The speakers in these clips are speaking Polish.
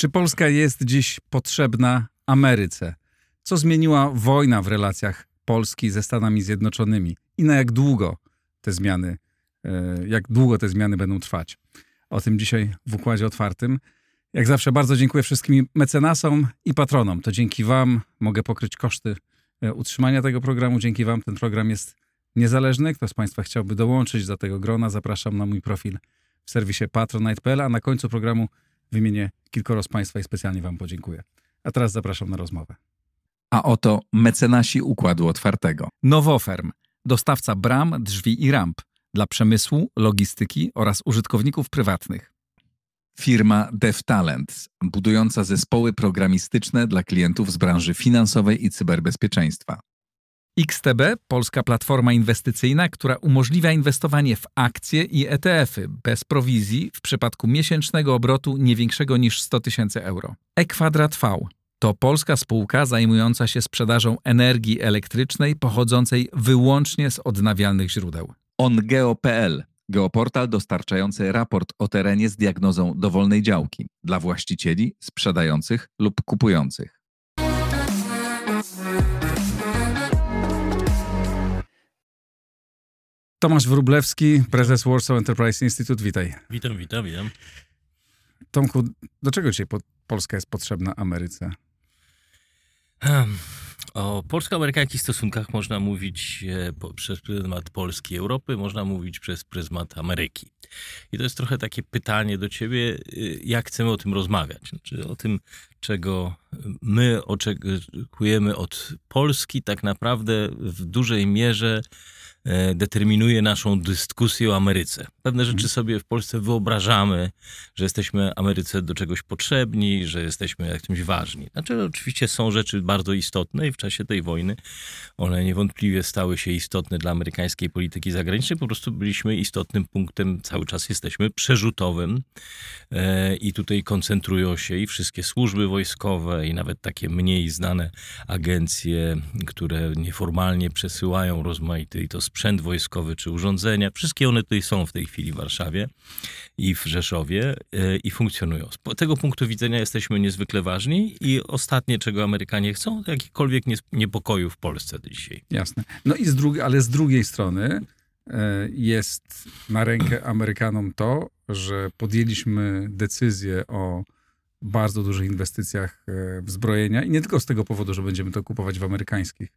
Czy Polska jest dziś potrzebna Ameryce? Co zmieniła wojna w relacjach Polski ze Stanami Zjednoczonymi? I na jak długo te zmiany, e, jak długo te zmiany będą trwać? O tym dzisiaj w Układzie Otwartym. Jak zawsze bardzo dziękuję wszystkim mecenasom i patronom. To dzięki wam mogę pokryć koszty e, utrzymania tego programu. Dzięki wam ten program jest niezależny. Kto z państwa chciałby dołączyć do tego grona, zapraszam na mój profil w serwisie patronite.pl, a na końcu programu wymienię kilkoro z państwa i specjalnie wam podziękuję. A teraz zapraszam na rozmowę. A oto mecenasi Układu Otwartego. Nowoferm, dostawca bram, drzwi i ramp dla przemysłu, logistyki oraz użytkowników prywatnych. Firma DevTalent, budująca zespoły programistyczne dla klientów z branży finansowej i cyberbezpieczeństwa. XTB, polska platforma inwestycyjna, która umożliwia inwestowanie w akcje i ETF-y bez prowizji w przypadku miesięcznego obrotu nie większego niż 100 tysięcy euro. E-Kwadrat V to polska spółka zajmująca się sprzedażą energii elektrycznej pochodzącej wyłącznie z odnawialnych źródeł. OnGeo.pl Geoportal dostarczający raport o terenie z diagnozą dowolnej działki dla właścicieli, sprzedających lub kupujących. Tomasz Wróblewski, prezes Warsaw Enterprise Institute, witaj. Witam, witam, witam. Tomku, do czego dzisiaj po Polska jest potrzebna Ameryce? O polsko-amerykańskich stosunkach można mówić e, po, przez pryzmat Polski i Europy, można mówić przez pryzmat Ameryki. I to jest trochę takie pytanie do ciebie, y, jak chcemy o tym rozmawiać. Znaczy o tym, czego my oczekujemy od Polski, tak naprawdę w dużej mierze determinuje naszą dyskusję o Ameryce. Pewne rzeczy mhm. sobie w Polsce wyobrażamy, że jesteśmy Ameryce do czegoś potrzebni, że jesteśmy jakimś ważni. Znaczy, oczywiście są rzeczy bardzo istotne i w czasie tej wojny one niewątpliwie stały się istotne dla amerykańskiej polityki zagranicznej. Po prostu byliśmy istotnym punktem, cały czas jesteśmy przerzutowym e, i tutaj koncentrują się i wszystkie służby wojskowe, i nawet takie mniej znane agencje, które nieformalnie przesyłają rozmaite i to sprzęt wojskowy czy urządzenia. Wszystkie one tutaj są w tej chwili w Warszawie i w Rzeszowie e, i funkcjonują. Z tego punktu widzenia jesteśmy niezwykle ważni i ostatnie, czego Amerykanie chcą, to jakikolwiek niepokoju w Polsce dzisiaj. Jasne. No i z drugiej, ale z drugiej strony e, jest na rękę Amerykanom to, że podjęliśmy decyzję o bardzo dużych inwestycjach e, w zbrojenia i nie tylko z tego powodu, że będziemy to kupować w amerykańskich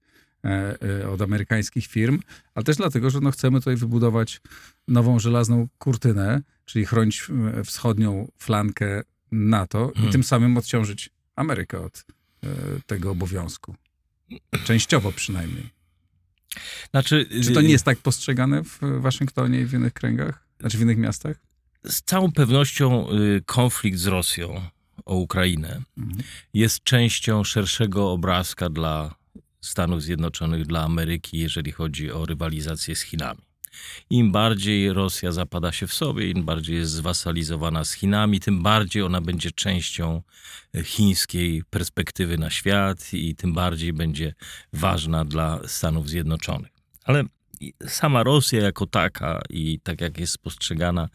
od amerykańskich firm, ale też dlatego, że no chcemy tutaj wybudować nową żelazną kurtynę, czyli chronić e, wschodnią flankę NATO i hmm. tym samym odciążyć Amerykę od tego obowiązku. Częściowo przynajmniej. Znaczy, Czy to nie jest tak postrzegane w Waszyngtonie i w innych kręgach? Znaczy w innych miastach? Z całą pewnością y, konflikt z Rosją o Ukrainę mhm. jest częścią szerszego obrazka dla Stanów Zjednoczonych dla Ameryki, jeżeli chodzi o rywalizację z Chinami. Im bardziej Rosja zapada się w sobie, im bardziej jest zwasalizowana z Chinami, tym bardziej ona będzie częścią chińskiej perspektywy na świat i tym bardziej będzie ważna dla Stanów Zjednoczonych. Ale sama Rosja jako taka i tak jak jest postrzegana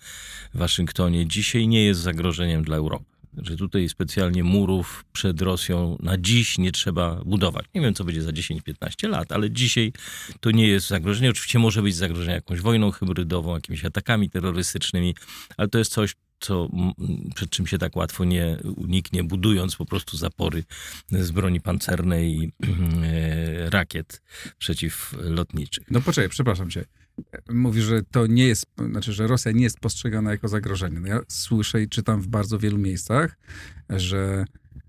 w Waszyngtonie dzisiaj nie jest zagrożeniem dla Europy że tutaj specjalnie murów przed Rosją na dziś nie trzeba budować. Nie wiem, co będzie za 10-15 lat, ale dzisiaj to nie jest zagrożenie. Oczywiście może być zagrożenie jakąś wojną hybrydową, jakimiś atakami terrorystycznymi, ale to jest coś, co, przed czym się tak łatwo nie uniknie, budując po prostu zapory z broni pancernej i e, rakiet przeciwlotniczych. No poczekaj, przepraszam cię. Mówi, że to nie jest, znaczy, że Rosja nie jest postrzegana jako zagrożenie. No ja słyszę i czytam w bardzo wielu miejscach, że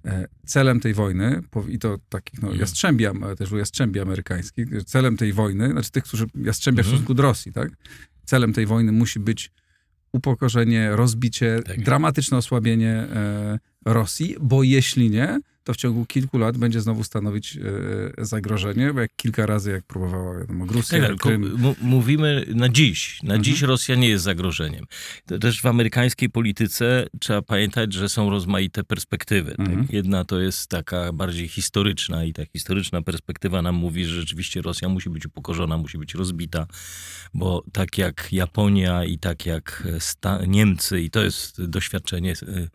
e, celem tej wojny, i to takich no, mhm. jastrzębi, też jastrzębi amerykańskich, celem tej wojny, znaczy tych, którzy jastrzębia w mhm. stosunku do Rosji, tak? Celem tej wojny musi być upokorzenie, rozbicie, tak. dramatyczne osłabienie e, Rosji, bo jeśli nie, to w ciągu kilku lat będzie znowu stanowić e, zagrożenie, bo jak kilka razy, jak próbowała, wiadomo, Gruzja, Tak, tylko Krym, mówimy na dziś. Na Mhm. dziś Rosja nie jest zagrożeniem. Też w amerykańskiej polityce trzeba pamiętać, że są rozmaite perspektywy. Mhm. Tak? Jedna to jest taka bardziej historyczna i ta historyczna perspektywa nam mówi, że rzeczywiście Rosja musi być upokorzona, musi być rozbita, bo tak jak Japonia i tak jak Sta- Niemcy, i to jest doświadczenie y,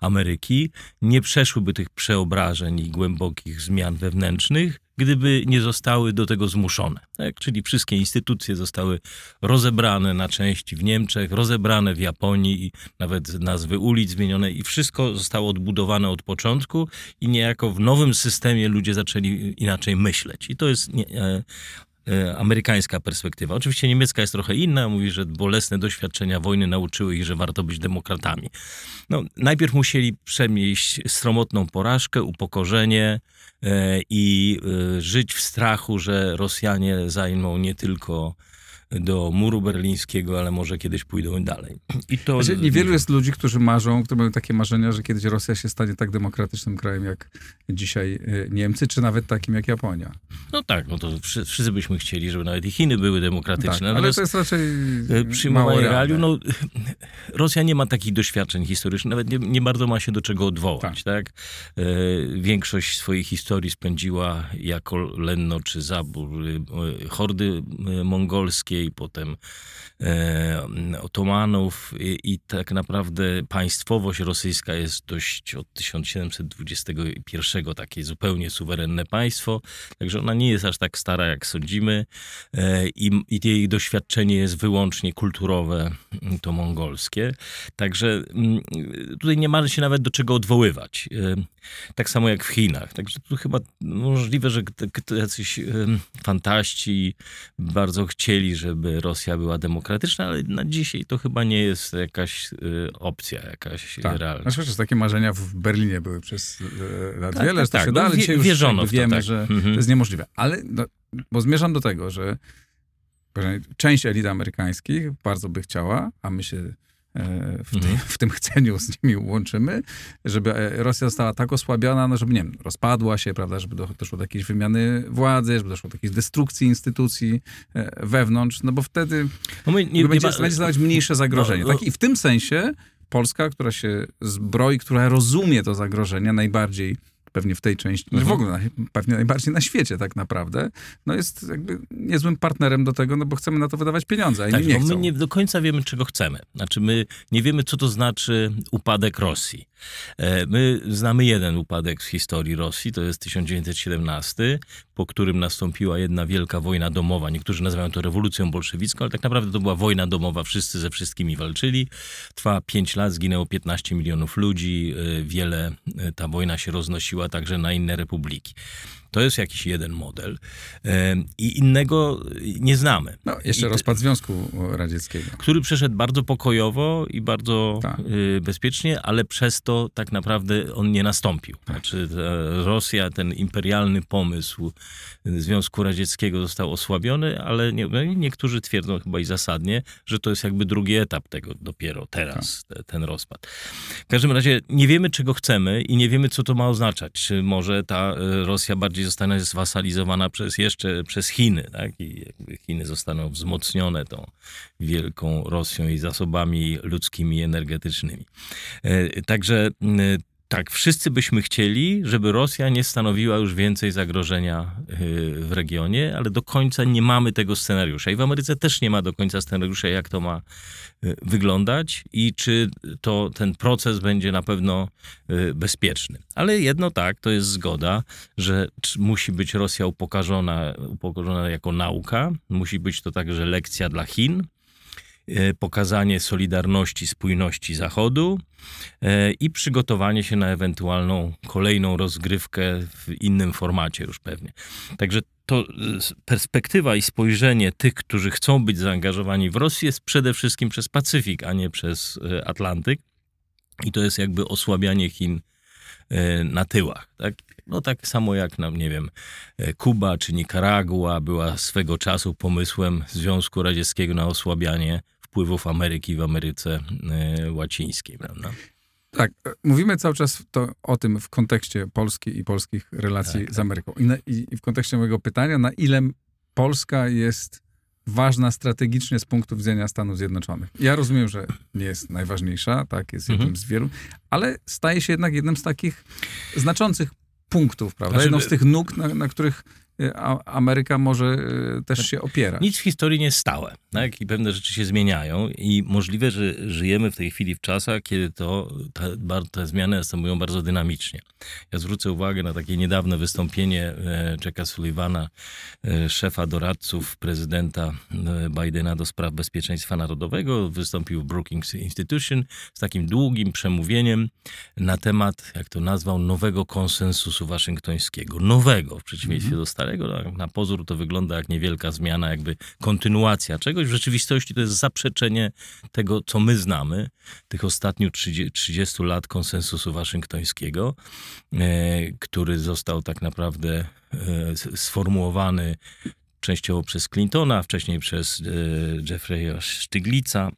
Ameryki, nie przeszłyby tych przeobrażeń i głębokich zmian wewnętrznych, gdyby nie zostały do tego zmuszone. Tak? Czyli wszystkie instytucje zostały rozebrane na części w Niemczech, rozebrane w Japonii i nawet nazwy ulic zmienione i wszystko zostało odbudowane od początku i niejako w nowym systemie ludzie zaczęli inaczej myśleć. I to jest e, amerykańska perspektywa. Oczywiście niemiecka jest trochę inna, mówi, że bolesne doświadczenia wojny nauczyły ich, że warto być demokratami. No, najpierw musieli przemieść sromotną porażkę, upokorzenie e, i e, żyć w strachu, że Rosjanie zajmą nie tylko do muru berlińskiego, ale może kiedyś pójdą dalej. I to Znaczy, niewielu jest ludzi, którzy marzą, którzy mają takie marzenia, że kiedyś Rosja się stanie tak demokratycznym krajem jak dzisiaj y, Niemcy, czy nawet takim jak Japonia. No tak, no to wszy- wszyscy byśmy chcieli, żeby nawet i Chiny były demokratyczne. Tak, ale Natomiast to jest raczej e, mało przyjmowanie realium, no Rosja nie ma takich doświadczeń historycznych, nawet nie, nie bardzo ma się do czego odwołać, tak? E, większość swojej historii spędziła jako Lenno czy Zabór, e, hordy e, mongolskiej, potem e, Otomanów i, i tak naprawdę państwowość rosyjska jest dość od 1721 takie zupełnie suwerenne państwo, także ona nie jest aż tak stara jak sądzimy e, i, i jej doświadczenie jest wyłącznie kulturowe, mm, to mongolskie. Także mm, tutaj nie ma się nawet do czego odwoływać. E, Tak samo jak w Chinach. Także tu chyba możliwe, że jacyś fantaści bardzo chcieli, żeby Rosja była demokratyczna, ale na dzisiaj to chyba nie jest jakaś e, opcja, jakaś Tak. realna. Znaczy, że takie marzenia w Berlinie były przez e, lat Tak, wiele, tak, że to tak. się No, da, ale wie- już wierzono w to, wiemy, tak. że Mhm. to jest niemożliwe. Ale, no, bo zmierzam do tego, że część elit amerykańskich bardzo by chciała, a my się w, Mhm. tym, w tym chceniu z nimi łączymy, żeby e, Rosja została tak osłabiona, no żeby, nie wiem, rozpadła się, prawda, żeby do- doszło do jakiejś wymiany władzy, żeby doszło do jakiejś destrukcji instytucji e, wewnątrz, no bo wtedy No my nie, będzie, nie będzie mniejsze zagrożenie. No, no. tak? I w tym sensie Polska, która się zbroi, która rozumie to zagrożenie najbardziej pewnie w tej części, Mhm. w ogóle pewnie najbardziej na świecie tak naprawdę, no jest jakby niezłym partnerem do tego, no bo chcemy na to wydawać pieniądze, a Tak, nie bo chcą. my nie do końca wiemy, czego chcemy. Znaczy, my nie wiemy, co to znaczy upadek Rosji. E, My znamy jeden upadek w historii Rosji, to jest 1917, po którym nastąpiła jedna wielka wojna domowa. Niektórzy nazywają to rewolucją bolszewicką, ale tak naprawdę to była wojna domowa. Wszyscy ze wszystkimi walczyli. Trwała 5 lat, zginęło 15 milionów ludzi. e, Wiele e, ta wojna się roznosiła także na inne republiki. To jest jakiś jeden model. I innego nie znamy. No, jeszcze I- rozpad Związku Radzieckiego. który przeszedł bardzo pokojowo i bardzo Tak. y, bezpiecznie, ale przez to tak naprawdę on nie nastąpił. Znaczy ta Rosja, ten imperialny pomysł Związku Radzieckiego został osłabiony, ale nie, no niektórzy twierdzą chyba i zasadnie, że to jest jakby drugi etap tego dopiero teraz, te, ten rozpad. W każdym razie nie wiemy, czego chcemy i nie wiemy, co to ma oznaczać. Czy może ta y, Rosja bardziej zostanie zwasalizowana przez jeszcze przez Chiny, tak? I Chiny zostaną wzmocnione tą wielką Rosją i zasobami ludzkimi i energetycznymi. E, Także m, tak, wszyscy byśmy chcieli, żeby Rosja nie stanowiła już więcej zagrożenia y, w regionie, ale do końca nie mamy tego scenariusza. I w Ameryce też nie ma do końca scenariusza, jak to ma y, wyglądać i czy to ten proces będzie na pewno y, bezpieczny. Ale jedno tak, to jest zgoda, że musi być Rosja upokarzona, upokarzona jako nauka, musi być to także lekcja dla Chin, pokazanie solidarności, spójności Zachodu e, i przygotowanie się na ewentualną kolejną rozgrywkę w innym formacie już pewnie. Także to e, perspektywa i spojrzenie tych, którzy chcą być zaangażowani w Rosję jest przede wszystkim przez Pacyfik, a nie przez e, Atlantyk. I to jest jakby osłabianie Chin e, na tyłach. Tak? No tak samo jak nam, nie wiem, e, Kuba czy Nikaragua była swego czasu pomysłem Związku Radzieckiego na osłabianie wpływów Ameryki w Ameryce e, Łacińskiej, prawda? Tak, e, mówimy cały czas to, o tym w kontekście Polski i polskich relacji Tak, z Ameryką. I, na, i, I w kontekście mojego pytania, na ile Polska jest ważna strategicznie z punktu widzenia Stanów Zjednoczonych. Ja rozumiem, że nie jest najważniejsza, tak, jest jednym Mhm. z wielu, ale staje się jednak jednym z takich znaczących punktów, prawda? Znaczy, Jedną z tych nóg, na, na których Ameryka może e, też się opierać. Nic w historii nie jest stałe, tak? I pewne rzeczy się zmieniają i możliwe, że żyjemy w tej chwili w czasach, kiedy to te, te zmiany następują bardzo dynamicznie. Ja zwrócę uwagę na takie niedawne wystąpienie e, Jacka Sullivana, e, szefa doradców prezydenta e, Bidena do spraw bezpieczeństwa narodowego. Wystąpił w Brookings Institution z takim długim przemówieniem na temat, jak to nazwał, nowego konsensusu waszyngtońskiego. Nowego, w przeciwieństwie do starego. No, Na pozór to wygląda jak niewielka zmiana, jakby kontynuacja czegoś. W rzeczywistości to jest zaprzeczenie tego, co my znamy, tych ostatnich 30, 30 lat konsensusu waszyngtońskiego, e, który został tak naprawdę e, sformułowany częściowo przez Clintona, wcześniej przez e, Jeffrey'a Stiglitza.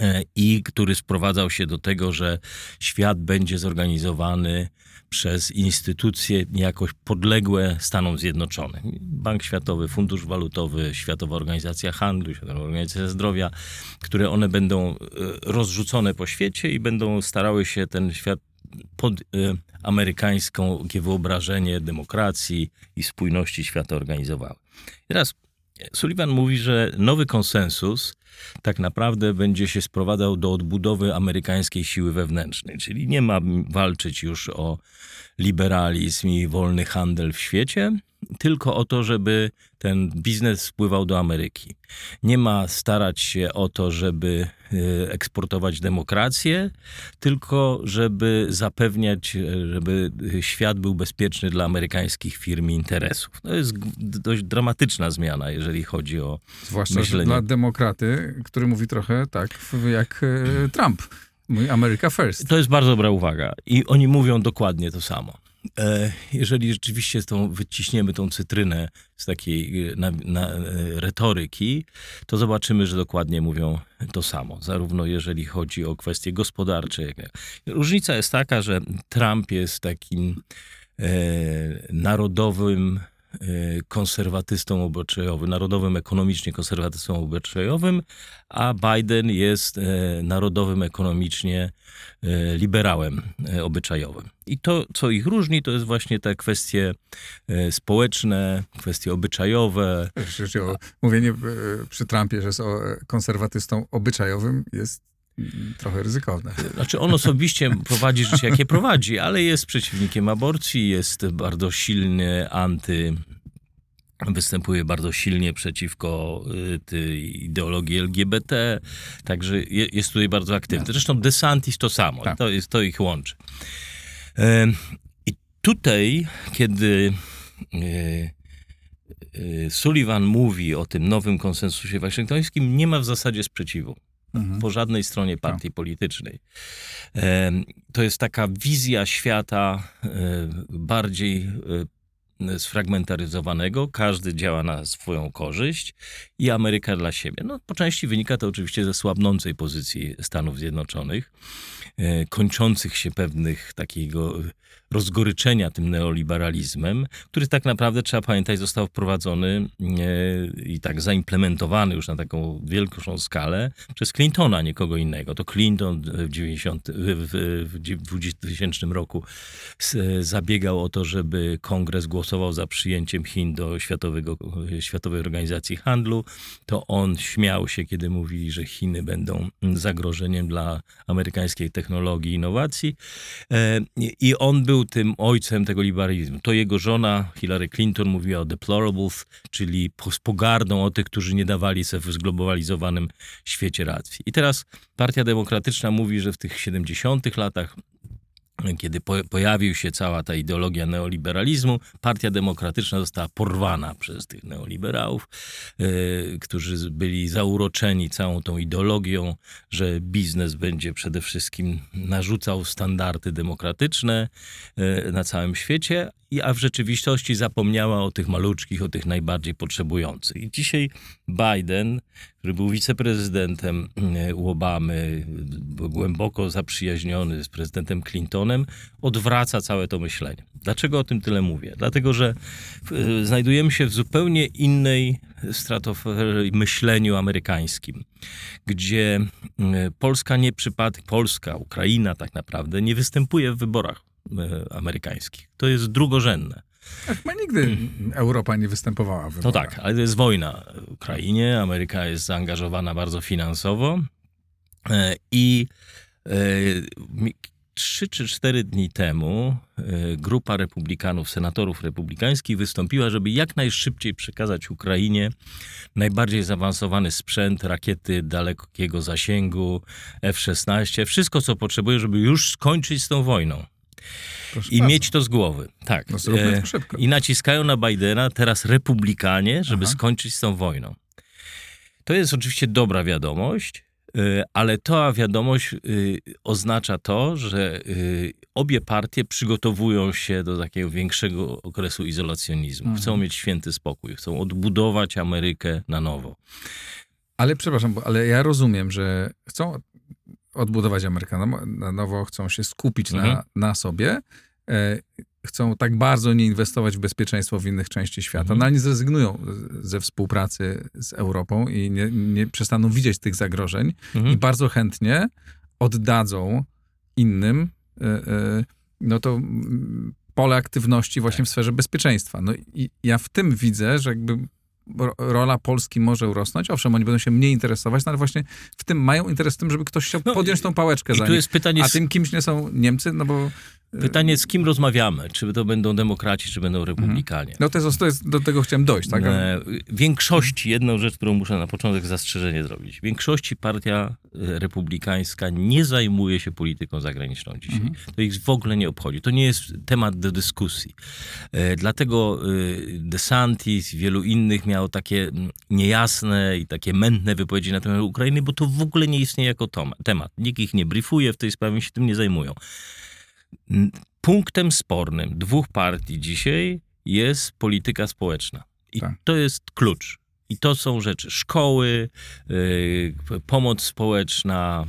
e, I który sprowadzał się do tego, że świat będzie zorganizowany przez instytucje jakoś podległe Stanom Zjednoczonym. Bank Światowy, Fundusz Walutowy, Światowa Organizacja Handlu, Światowa Organizacja Zdrowia, które one będą e, rozrzucone po świecie i będą starały się ten świat pod e, amerykańską wyobrażenie demokracji i spójności świata organizowały. Teraz Sullivan mówi, że nowy konsensus tak naprawdę będzie się sprowadzał do odbudowy amerykańskiej siły wewnętrznej, czyli nie ma walczyć już o liberalizm i wolny handel w świecie, tylko o to, żeby ten biznes spływał do Ameryki. Nie ma starać się o to, żeby e, eksportować demokrację, tylko żeby zapewniać, e, żeby świat był bezpieczny dla amerykańskich firm i interesów. To jest dość dramatyczna zmiana, jeżeli chodzi o Zwłaszcza myślenie. dla demokraty, który mówi trochę tak jak e, Trump. America first. To jest bardzo dobra uwaga. I oni mówią dokładnie to samo. E, Jeżeli rzeczywiście tą, wyciśniemy tą cytrynę z takiej e, na, na, e, retoryki, to zobaczymy, że dokładnie mówią to samo. Zarówno jeżeli chodzi o kwestie gospodarcze. Różnica jest taka, że Trump jest takim e, narodowym konserwatystą obyczajowym, narodowym ekonomicznie konserwatystą obyczajowym, a Biden jest e, narodowym ekonomicznie e, liberałem obyczajowym. I to, co ich różni, to jest właśnie te kwestie społeczne, kwestie obyczajowe. Mówienie przy Trumpie, że jest konserwatystą obyczajowym jest trochę ryzykowne. Znaczy on osobiście prowadzi życie, jakie prowadzi, ale jest przeciwnikiem aborcji, jest bardzo silny anty występuje bardzo silnie przeciwko y, tej ideologii LGBT, także je, jest tutaj bardzo aktywny. Zresztą DeSantis to samo, Tak. to, jest, to ich łączy. I tutaj, kiedy y, y, Sullivan mówi o tym nowym konsensusie waszyngtońskim, nie ma w zasadzie sprzeciwu Mhm. po żadnej stronie partii politycznej. To jest taka wizja świata e, bardziej e, sfragmentaryzowanego, każdy działa na swoją korzyść i Ameryka dla siebie. No, po części wynika to oczywiście ze słabnącej pozycji Stanów Zjednoczonych, e, kończących się pewnych takiego rozgoryczenia tym neoliberalizmem, który tak naprawdę, trzeba pamiętać, został wprowadzony e, i tak zaimplementowany już na taką wielką skalę przez Clintona, nikogo innego. To Clinton w, 90, w, w, w 2000 roku s- zabiegał o to, żeby kongres głosował za przyjęciem Chin do Światowego, Światowej Organizacji Handlu. To on śmiał się, kiedy mówili, że Chiny będą zagrożeniem dla amerykańskiej technologii i innowacji. E, I on był tym ojcem tego liberalizmu. To jego żona Hillary Clinton mówiła o deplorables, czyli z pogardą o tych, którzy nie dawali sobie w zglobalizowanym świecie racji. I teraz Partia Demokratyczna mówi, że w tych 70 latach kiedy po, pojawił się cała ta ideologia neoliberalizmu, Partia Demokratyczna została porwana przez tych neoliberałów, e, którzy byli zauroczeni całą tą ideologią, że biznes będzie przede wszystkim narzucał standardy demokratyczne e, na całym świecie a w rzeczywistości zapomniała o tych maluczkich, o tych najbardziej potrzebujących. I dzisiaj Biden, który był wiceprezydentem u Obamy, głęboko zaprzyjaźniony z prezydentem Clintonem, odwraca całe to myślenie. Dlaczego o tym tyle mówię? Dlatego, że e, znajdujemy się w zupełnie innej stratofery myśleniu amerykańskim, gdzie e, Polska nie przypadek, Polska, Ukraina tak naprawdę nie występuje w wyborach amerykańskich. To jest drugorzędne. Chyba nigdy Europa nie występowała w No wyborach. tak, ale to jest wojna w Ukrainie. Ameryka jest zaangażowana bardzo finansowo e, i e, trzy czy cztery dni temu e, grupa republikanów, senatorów republikańskich wystąpiła, żeby jak najszybciej przekazać Ukrainie najbardziej zaawansowany sprzęt, rakiety dalekiego zasięgu, F-16, wszystko co potrzebuje, żeby już skończyć z tą wojną Proszę i bardzo. mieć to z głowy. Tak. No zróbmy E, to szybko. i naciskają na Bidena teraz republikanie, żeby Aha. skończyć z tą wojną. To jest oczywiście dobra wiadomość, y, ale ta wiadomość y, oznacza to, że obie partie przygotowują się do takiego większego okresu izolacjonizmu. Mhm. Chcą mieć święty spokój, chcą odbudować Amerykę na nowo. Ale przepraszam, ale ja rozumiem, że chcą odbudować Amerykę na- na nowo, chcą się skupić na, Mhm. na sobie, e, chcą tak bardzo nie inwestować w bezpieczeństwo w innych części świata, Mhm. no ale nie zrezygnują ze współpracy z Europą i nie, nie przestaną widzieć tych zagrożeń Mhm. i bardzo chętnie oddadzą innym e, e, no to pole aktywności właśnie w sferze bezpieczeństwa. No i ja w tym widzę, że jakby rola Polski może urosnąć. Owszem, oni będą się mniej interesować, no ale właśnie w tym mają interes w tym, żeby ktoś chciał No podjąć tą pałeczkę I za tu nich. jest pytanie, A tym kimś nie są Niemcy, no bo... e, pytanie z kim rozmawiamy? Czy to będą demokraci, czy będą republikanie? No to jest, to jest do tego chciałem dojść, tak? E, W większości, jedną rzecz, którą muszę na początek zastrzeżenie zrobić. W większości partia e, republikańska nie zajmuje się polityką zagraniczną dzisiaj. Mhm. To ich w ogóle nie obchodzi. To nie jest temat do dyskusji. Dlatego DeSantis i wielu innych miało takie mm, niejasne i takie mętne wypowiedzi na temat Ukrainy, bo to w ogóle nie istnieje jako temat. Nikt ich nie briefuje w tej sprawie, się tym nie zajmują. Punktem spornym dwóch partii dzisiaj jest polityka społeczna. I Tak. to jest klucz. I to są rzeczy szkoły, y, pomoc społeczna,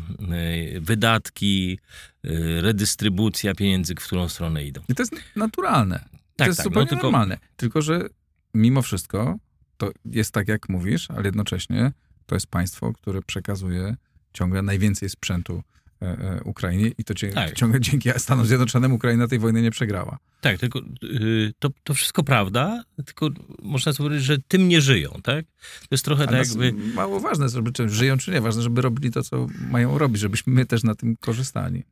y, wydatki, y, redystrybucja pieniędzy, w którą stronę idą. I to jest naturalne. to Tak, jest tak, no zupełnie tylko- normalne. Tylko, że mimo wszystko to jest tak, jak mówisz, ale jednocześnie to jest państwo, które przekazuje ciągle najwięcej sprzętu e, e, Ukrainie i to Tak. ciągle dzięki Stanom Zjednoczonym Ukraina tej wojny nie przegrała. Tak, tylko y, to, to wszystko prawda, tylko można powiedzieć, że tym nie żyją, tak? To jest trochę tak jakby... mało ważne, żeby czy żyją czy nie, ważne, żeby robili to, co mają robić, żebyśmy my też na tym korzystali.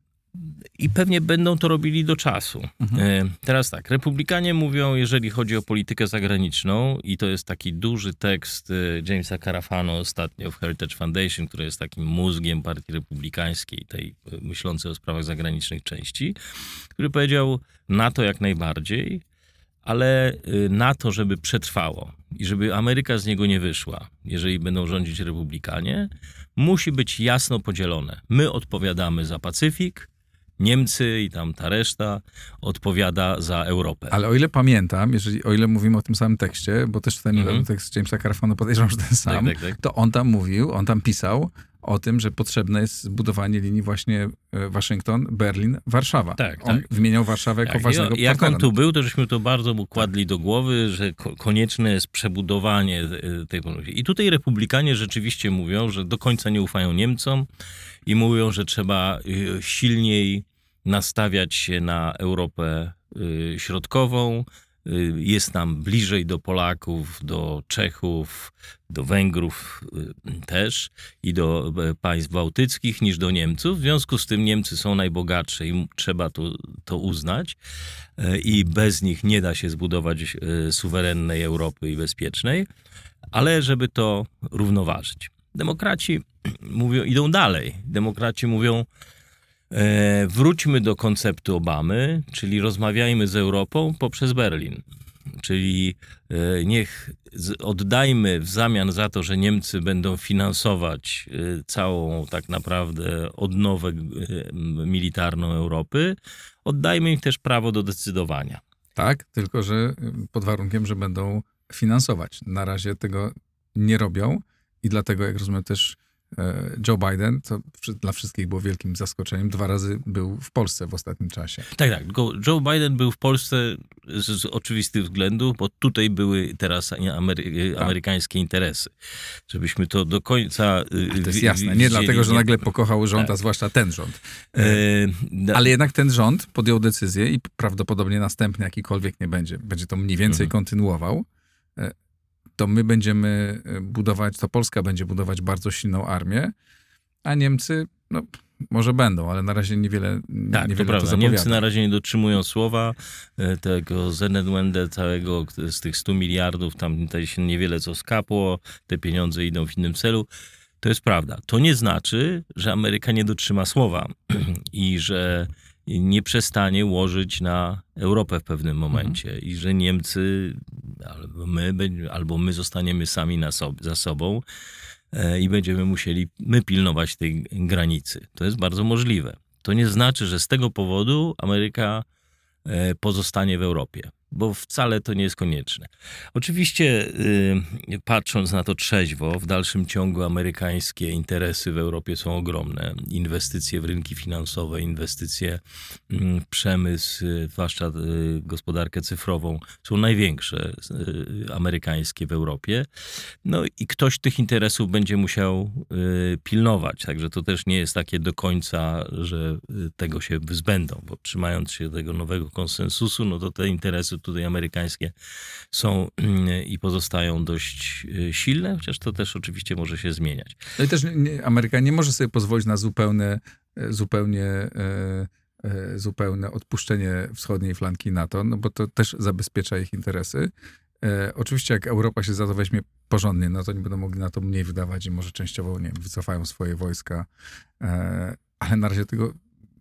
I pewnie będą to robili do czasu. Mhm. E, Teraz tak, republikanie mówią, jeżeli chodzi o politykę zagraniczną, i to jest taki duży tekst e, Jamesa Carafano ostatnio w Heritage Foundation, który jest takim mózgiem partii republikańskiej, tej e, myślącej o sprawach zagranicznych części, który powiedział NATO jak najbardziej, ale y, na to, żeby przetrwało i żeby Ameryka z niego nie wyszła, jeżeli będą rządzić republikanie, musi być jasno podzielone. My odpowiadamy za Pacyfik, Niemcy i tam ta reszta odpowiada za Europę. Ale o ile pamiętam, jeżeli, o ile mówimy o tym samym tekście, bo też ten Mhm. tekst Jamesa Carafano podejrzewam, że ten sam, tak, tak, tak. to on tam mówił, on tam pisał o tym, że potrzebne jest zbudowanie linii właśnie e, Waszyngton, Berlin, Warszawa. Tak, on tak. wymieniał Warszawę jako Tak, ważnego i- jak on tu był, to żeśmy to bardzo mu kładli do głowy, że ko- konieczne jest przebudowanie e, tej polityki. I tutaj republikanie rzeczywiście mówią, że do końca nie ufają Niemcom i mówią, że trzeba e, silniej nastawiać się na Europę e, środkową. E, Jest nam bliżej do Polaków, do Czechów, do Węgrów e, też i do e, państw bałtyckich niż do Niemców. W związku z tym Niemcy są najbogatsze i trzeba to, to uznać. E, I bez nich nie da się zbudować e, suwerennej Europy i bezpiecznej, ale żeby to równoważyć. Demokraci mówią, idą dalej. Demokraci mówią, wróćmy do konceptu Obamy, czyli rozmawiajmy z Europą poprzez Berlin. Czyli e, niech oddajmy w zamian za to, że Niemcy będą finansować e, całą tak naprawdę odnowę e, militarną Europy, oddajmy im też prawo do decydowania. Tak, tylko że pod warunkiem, że będą finansować. Na razie tego nie robią i dlatego, jak rozumiem, też e, Joe Biden, to dla wszystkich było wielkim zaskoczeniem, dwa razy był w Polsce w ostatnim czasie. Tak, tak. Joe Biden był w Polsce z, z oczywistych względów, bo tutaj były teraz Amery Tak. amerykańskie interesy. Żebyśmy to do końca. y, To jest jasne. Nie widzieli, dlatego, że nagle pokochał rząd, Tak. a zwłaszcza ten rząd. E, da- Ale jednak ten rząd podjął decyzję i prawdopodobnie następny jakikolwiek nie będzie, będzie to mniej więcej Mhm. kontynuował, e, to my będziemy e, budować, to Polska będzie budować bardzo silną armię, a Niemcy, no może będą, ale na razie niewiele, Tak, to niewiele to, prawda. zapowiada. Niemcy na razie nie dotrzymują słowa e, tego Zenenwende całego z tych 100 miliardów, tam się niewiele co skapło, te pieniądze idą w innym celu. To jest prawda. To nie znaczy, że Ameryka nie dotrzyma słowa i że nie przestanie łożyć na Europę w pewnym momencie i że Niemcy albo my, albo my zostaniemy sami na sob- za sobą e, i będziemy musieli my pilnować tej granicy. To jest bardzo możliwe. To nie znaczy, że z tego powodu Ameryka e, pozostanie w Europie, bo wcale to nie jest konieczne. Oczywiście, y, patrząc na to trzeźwo, w dalszym ciągu amerykańskie interesy w Europie są ogromne. Inwestycje w rynki finansowe, inwestycje mm, w przemysł, y, zwłaszcza y, gospodarkę cyfrową, są największe y, amerykańskie w Europie. No i ktoś tych interesów będzie musiał pilnować, także to też nie jest takie do końca, że tego się wyzbędą, bo trzymając się tego nowego konsensusu, no to te interesy tutaj amerykańskie są y, i pozostają dość y, silne, chociaż to też oczywiście może się zmieniać. No i też nie- Ameryka nie może sobie pozwolić na zupełne, e, zupełnie, e, e, zupełne odpuszczenie wschodniej flanki NATO, no bo to też zabezpiecza ich interesy. Oczywiście jak Europa się za to weźmie porządnie, no to nie będą mogli na to mniej wydawać i może częściowo, nie wycofają swoje wojska, ale na razie tego,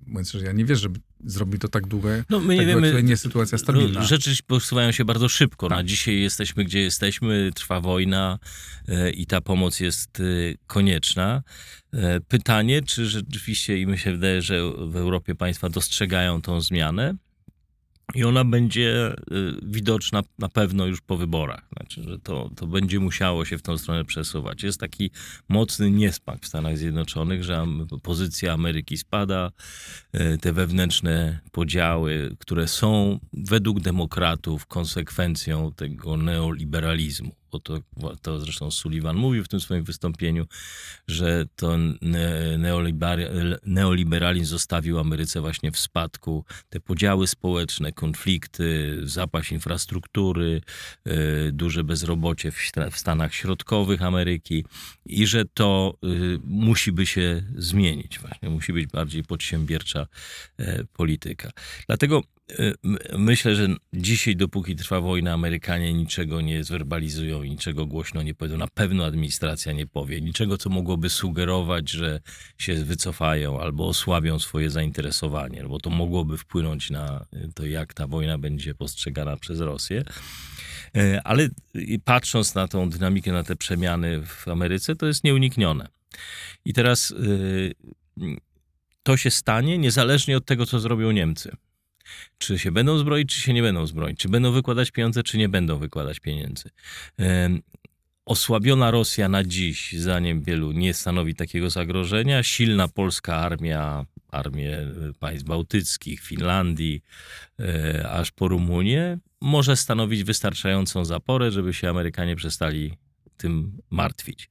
mówiąc szczerze, ja nie wierzę, żeby zrobili to tak długo, No my nie tak wiemy, nie sytuacja stabilna. Rzeczy posuwają się bardzo szybko. Na Tak. dzisiaj jesteśmy, gdzie jesteśmy, trwa wojna e, i ta pomoc jest e, konieczna. E, Pytanie, czy rzeczywiście, i mi się wydaje, że w Europie państwa dostrzegają tą zmianę, i ona będzie y, widoczna na pewno już po wyborach. Znaczy, że to, to będzie musiało się w tą stronę przesuwać. Jest taki mocny niesmak w Stanach Zjednoczonych, że pozycja Ameryki spada, y, te wewnętrzne podziały, które są według demokratów konsekwencją tego neoliberalizmu. Bo to, to zresztą Sullivan mówił w tym swoim wystąpieniu, że to ne- neoliber- neoliberalizm zostawił Ameryce właśnie w spadku te podziały społeczne, konflikty, zapaść infrastruktury, y, duże bezrobocie w, Stanach Środkowych Ameryki i że to y, musi by się zmienić właśnie, musi być bardziej przedsiębiorcza e, polityka. Dlatego myślę, że dzisiaj, dopóki trwa wojna, Amerykanie niczego nie zwerbalizują, niczego głośno nie powiedzą. Na pewno administracja nie powie. Niczego, co mogłoby sugerować, że się wycofają albo osłabią swoje zainteresowanie, bo to mogłoby wpłynąć na to, jak ta wojna będzie postrzegana przez Rosję. E, Ale patrząc na tą dynamikę, na te przemiany w Ameryce, to jest nieuniknione. I teraz y, to się stanie niezależnie od tego, co zrobią Niemcy. Czy się będą zbroić, czy się nie będą zbroić? Czy będą wykładać pieniądze, czy nie będą wykładać pieniędzy? Osłabiona Rosja na dziś, zdaniem wielu, nie stanowi takiego zagrożenia. Silna polska armia, armie e, państw bałtyckich, Finlandii, e, aż po Rumunię, może stanowić wystarczającą zaporę, żeby się Amerykanie przestali tym martwić.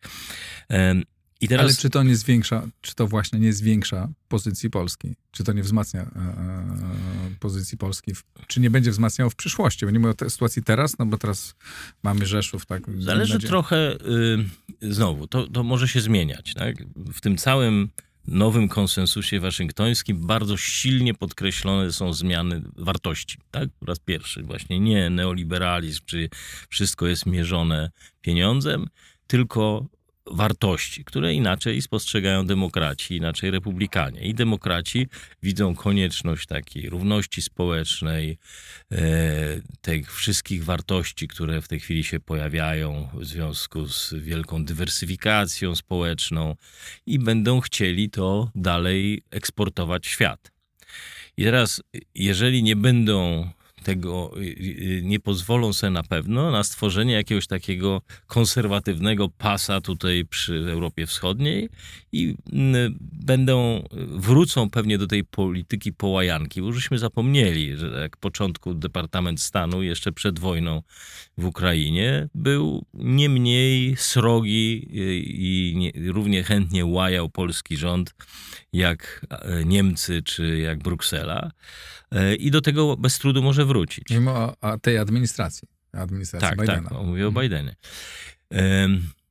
Teraz... Ale czy to nie zwiększa, czy to właśnie nie zwiększa pozycji Polski? Czy to nie wzmacnia e, e, pozycji Polski? Czy nie będzie wzmacniało w przyszłości? Bo nie mówię o tej sytuacji teraz, no bo teraz mamy Rzeszów, tak? Zależy trochę, y, znowu, to, to może się zmieniać. Tak? W tym całym nowym konsensusie waszyngtońskim bardzo silnie podkreślone są zmiany wartości. Tak? Po raz pierwszy właśnie nie neoliberalizm, czy wszystko jest mierzone pieniądzem, tylko wartości, które inaczej spostrzegają demokraci, inaczej republikanie. I demokraci widzą konieczność takiej równości społecznej, e, tych wszystkich wartości, które w tej chwili się pojawiają w związku z wielką dywersyfikacją społeczną i będą chcieli to dalej eksportować w świat. I teraz, jeżeli nie będą tego y, y, nie pozwolą sobie na pewno na stworzenie jakiegoś takiego konserwatywnego pasa tutaj przy Europie Wschodniej i mm, będą, wrócą pewnie do tej polityki połajanki, bo żeśmy zapomnieli, że jak początku Departament Stanu jeszcze przed wojną w Ukrainie był nie mniej srogi y, i nie, równie chętnie łajał polski rząd jak e, Niemcy czy jak Bruksela E, i do tego bez trudu może wrócić. Mimo o, o tej administracji, administracji Tak, Bidena. tak, mówię o Bidenie.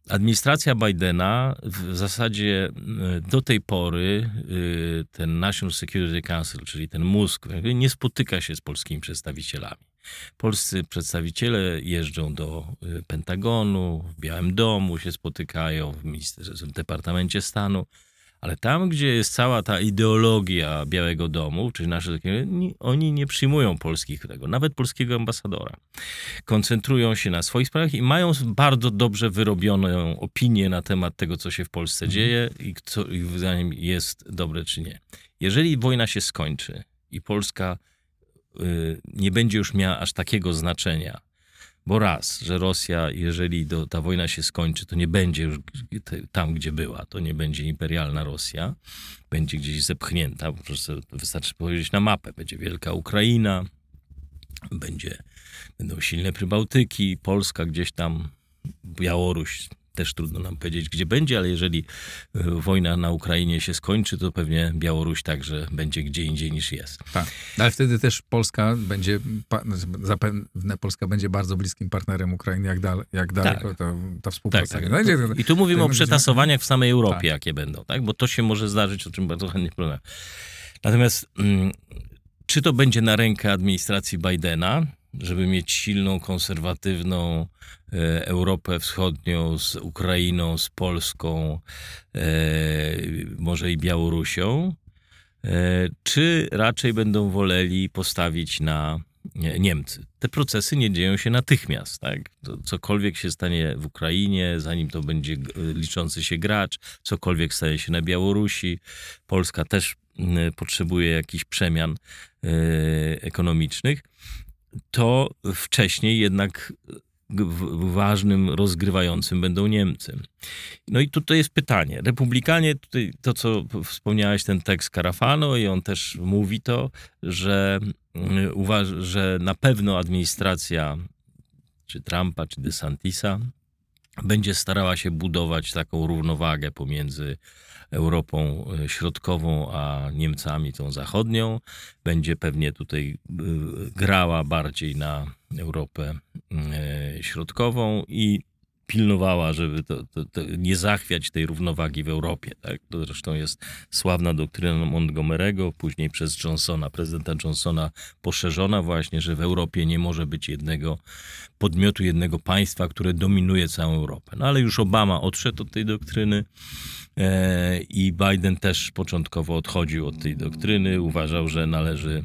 Administracja Bidena w zasadzie e, do tej pory e, ten National Security Council, czyli ten mózg, nie spotyka się z polskimi przedstawicielami. Polscy przedstawiciele jeżdżą do e, Pentagonu, w Białym Domu się spotykają, w, w Departamencie Stanu, ale tam, gdzie jest cała ta ideologia Białego Domu, czyli nasze, takie, ni- oni nie przyjmują polskich tego, nawet polskiego ambasadora koncentrują się na swoich sprawach i mają bardzo dobrze wyrobioną opinię na temat tego, co się w Polsce dzieje i co ich zdaniem jest dobre czy nie. Jeżeli wojna się skończy i Polska y, nie będzie już miała aż takiego znaczenia, bo raz, że Rosja, jeżeli do, ta wojna się skończy, to nie będzie już tam, gdzie była, to nie będzie imperialna Rosja, będzie gdzieś zepchnięta, po prostu wystarczy powiedzieć na mapę, będzie wielka Ukraina, będzie Będą silne Prybałtyki, Polska gdzieś tam, Białoruś. Też trudno nam powiedzieć, gdzie będzie, ale jeżeli e, wojna na Ukrainie się skończy, to pewnie Białoruś także będzie gdzie indziej niż jest. Tak. Ale wtedy też Polska będzie, zapewne Polska będzie bardzo bliskim partnerem Ukrainy, jak, dal, jak daleko to, ta Tak, współpraca. tak. Będzie, I tu mówimy o będzie- przetasowaniach w samej Europie, Tak. jakie będą, tak? Bo to się może zdarzyć, o czym bardzo chętnie porozmawiam. Natomiast mm, czy to będzie na rękę administracji Bidena, żeby mieć silną, konserwatywną e, Europę Wschodnią z Ukrainą, z Polską, e, może i Białorusią, e, czy raczej będą woleli postawić na nie, Niemcy. Te procesy nie dzieją się natychmiast. Tak? Cokolwiek się stanie w Ukrainie, zanim to będzie liczący się gracz, cokolwiek stanie się na Białorusi, Polska też potrzebuje jakichś przemian ekonomicznych, to wcześniej jednak ważnym rozgrywającym będą Niemcy. No i tutaj jest pytanie. Republikanie, tutaj to co wspomniałeś, ten tekst Carafano i on też mówi to, że mm, że na pewno administracja czy Trumpa, czy DeSantisa będzie starała się budować taką równowagę pomiędzy Europą e, Środkową a Niemcami, tą zachodnią. Będzie pewnie tutaj y, grała bardziej na Europę e, Środkową i pilnowała, żeby to, to, to nie zachwiać tej równowagi w Europie. Tak? To zresztą jest sławna doktryna Montgomery'ego, później przez Johnsona, prezydenta Johnsona poszerzona właśnie, że w Europie nie może być jednego podmiotu, jednego państwa, które dominuje całą Europę. No ale już Obama odszedł od tej doktryny e, i Biden też początkowo odchodził od tej doktryny. Uważał, że należy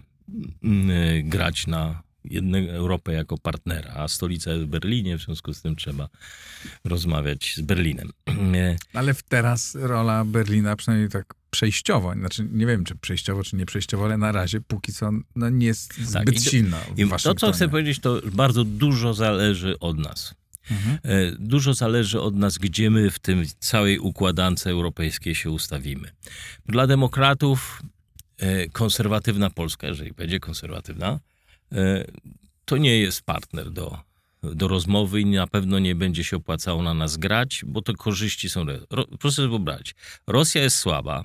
grać na jedną Europę jako partnera, a stolica jest w Berlinie, w związku z tym trzeba rozmawiać z Berlinem. E, Ale teraz rola Berlina, przynajmniej tak przejściowo, znaczy nie wiem, czy przejściowo, czy nie przejściowo, ale na razie póki co no, nie jest zbyt Tak, i silna w I to, co chcę powiedzieć, to bardzo dużo zależy od nas. Mhm. E, Dużo zależy od nas, gdzie my w tym całej układance europejskiej się ustawimy. Dla demokratów e, konserwatywna Polska, jeżeli będzie konserwatywna, to nie jest partner do, do rozmowy i na pewno nie będzie się opłacało na nas grać, bo to korzyści są. Ro, proszę sobie wyobrazić, Rosja jest słaba,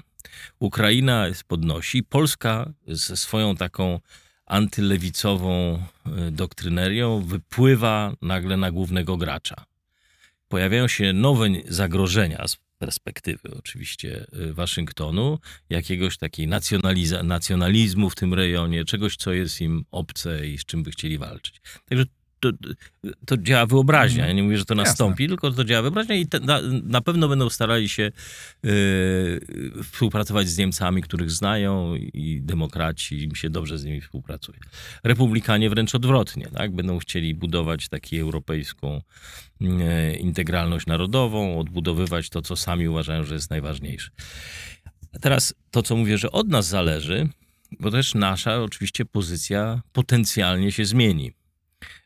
Ukraina podnosi, Polska ze swoją taką antylewicową e, doktrynerią wypływa nagle na głównego gracza. Pojawiają się nowe zagrożenia perspektywy oczywiście e, Waszyngtonu, jakiegoś takiej nacjonalizmu w tym rejonie, czegoś, co jest im obce i z czym by chcieli walczyć. Także to, to działa wyobraźnia. Ja nie mówię, że to Jasne. nastąpi, tylko to działa wyobraźnia i te, na, na pewno będą starali się e, współpracować z Niemcami, których znają i demokraci, im się dobrze z nimi współpracuje. Republikanie wręcz odwrotnie, tak? Będą chcieli budować taką europejską e, integralność narodową, odbudowywać to, co sami uważają, że jest najważniejsze. A teraz to, co mówię, że od nas zależy, bo też nasza oczywiście pozycja potencjalnie się zmieni.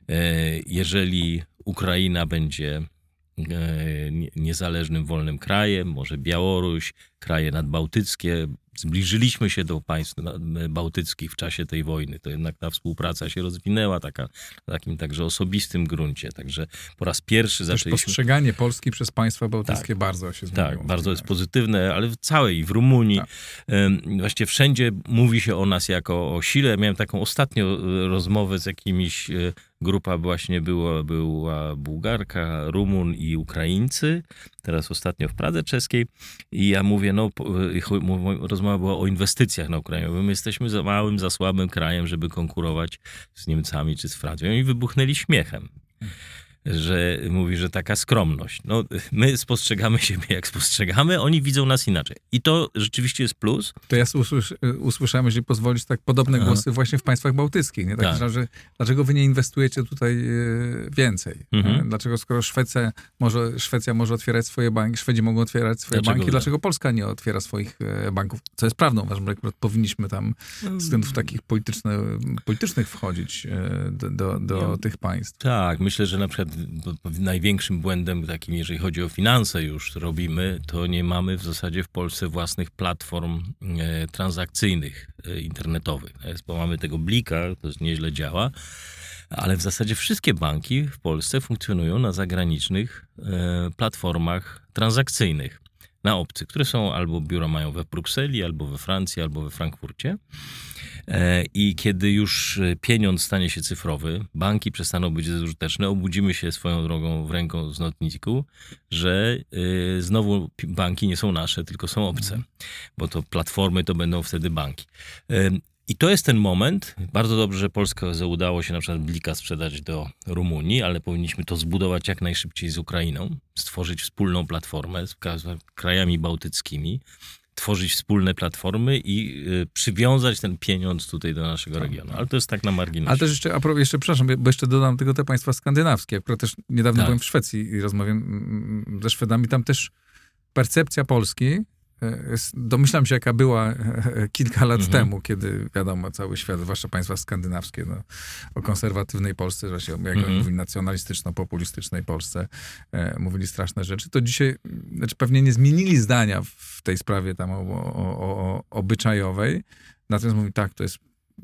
E, Jeżeli Ukraina będzie e, nie- niezależnym, wolnym krajem, może Białoruś, kraje nadbałtyckie. Zbliżyliśmy się do państw bałtyckich w czasie tej wojny. To jednak ta współpraca się rozwinęła taka, na takim także osobistym gruncie. Także po raz pierwszy Też zaczęliśmy... postrzeganie Polski przez państwa bałtyckie bardzo się zmieniło. Tak, bardzo jest pozytywne, ale w całej, w Rumunii, Tak. właściwie wszędzie mówi się o nas jako o sile. Miałem taką ostatnio e, rozmowę z jakimiś, e, grupa właśnie była, była Bułgarka, Rumun i Ukraińcy, teraz ostatnio w Pradze Czeskiej i ja mówię, no, rozmowa była o inwestycjach na Ukrainie. My jesteśmy za małym, za słabym krajem, żeby konkurować z Niemcami czy z Francją. I wybuchnęli śmiechem że mówi, że taka skromność. No, my spostrzegamy siebie jak spostrzegamy, oni widzą nas inaczej. I to rzeczywiście jest plus. To ja usłysz, usłyszałem, jeżeli pozwolić, tak podobne Aha. głosy właśnie w państwach bałtyckich. Nie? Tak, Tak. Że, dlaczego wy nie inwestujecie tutaj e, więcej? Mhm. Dlaczego skoro Szwecja może, Szwecja może otwierać swoje banki, Szwedzi mogą otwierać swoje Dlaczego banki, nie? dlaczego Polska nie otwiera swoich e, banków? Co jest prawdą, uważam, że powinniśmy tam ze względów takich politycznych wchodzić e, do, do, do Ja- tych państw. Tak, myślę, że na przykład największym błędem takim, jeżeli chodzi o finanse już robimy, to nie mamy w zasadzie w Polsce własnych platform e, transakcyjnych e, internetowych. Bo mamy tego blika, to nieźle działa, ale w zasadzie wszystkie banki w Polsce funkcjonują na zagranicznych e, platformach transakcyjnych. Na obcy, które są albo biura mają we Brukseli, albo we Francji, albo we Frankfurcie. E, I kiedy już e, pieniądz stanie się cyfrowy, banki przestaną być bezużyteczne, obudzimy się swoją drogą w ręką z notniku, że y, znowu banki nie są nasze, tylko są obce, bo to platformy to będą wtedy banki. I to jest ten moment. Bardzo dobrze, że Polska udało się na przykład Blika sprzedać do Rumunii, ale powinniśmy to zbudować jak najszybciej z Ukrainą, stworzyć wspólną platformę z krajami bałtyckimi, tworzyć wspólne platformy i y, przywiązać ten pieniądz tutaj do naszego regionu. Ale to jest tak na marginesie. Ale też jeszcze, a propos, jeszcze, przepraszam, bo jeszcze dodam tylko te państwa skandynawskie. Akurat też niedawno Tak. byłem w Szwecji i rozmawiam mm, ze Szwedami. Tam też percepcja Polski, domyślam się, jaka była e, kilka lat Mhm. temu, kiedy wiadomo, cały świat, zwłaszcza państwa skandynawskie, no, o konserwatywnej Polsce, właśnie, jak Mhm. mówili, nacjonalistyczno-populistycznej Polsce, e, mówili straszne rzeczy, to dzisiaj, mm, znaczy pewnie nie zmienili zdania w tej sprawie tam o, o, o, obyczajowej, natomiast mówi tak, to jest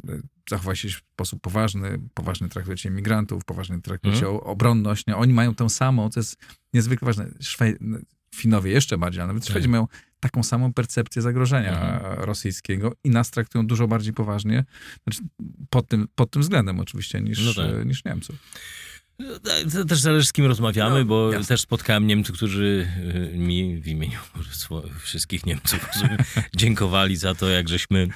e, zachowaj się w sposób poważny, poważnie traktujecie imigrantów, poważnie traktujecie o obronność. Nie? Oni mają tę samą, co jest niezwykle ważne. Szwe... Finowie jeszcze bardziej, ale nawet Tak. Szwedzi mają taką samą percepcję zagrożenia Mhm. rosyjskiego i nas traktują dużo bardziej poważnie, znaczy pod tym, pod tym względem oczywiście, niż, No tak. niż Niemców. To też zależy z kim rozmawiamy, No, bo jasne. też spotkałem Niemców, którzy y, mi w imieniu wszystkich Niemców dziękowali za to, jak żeśmy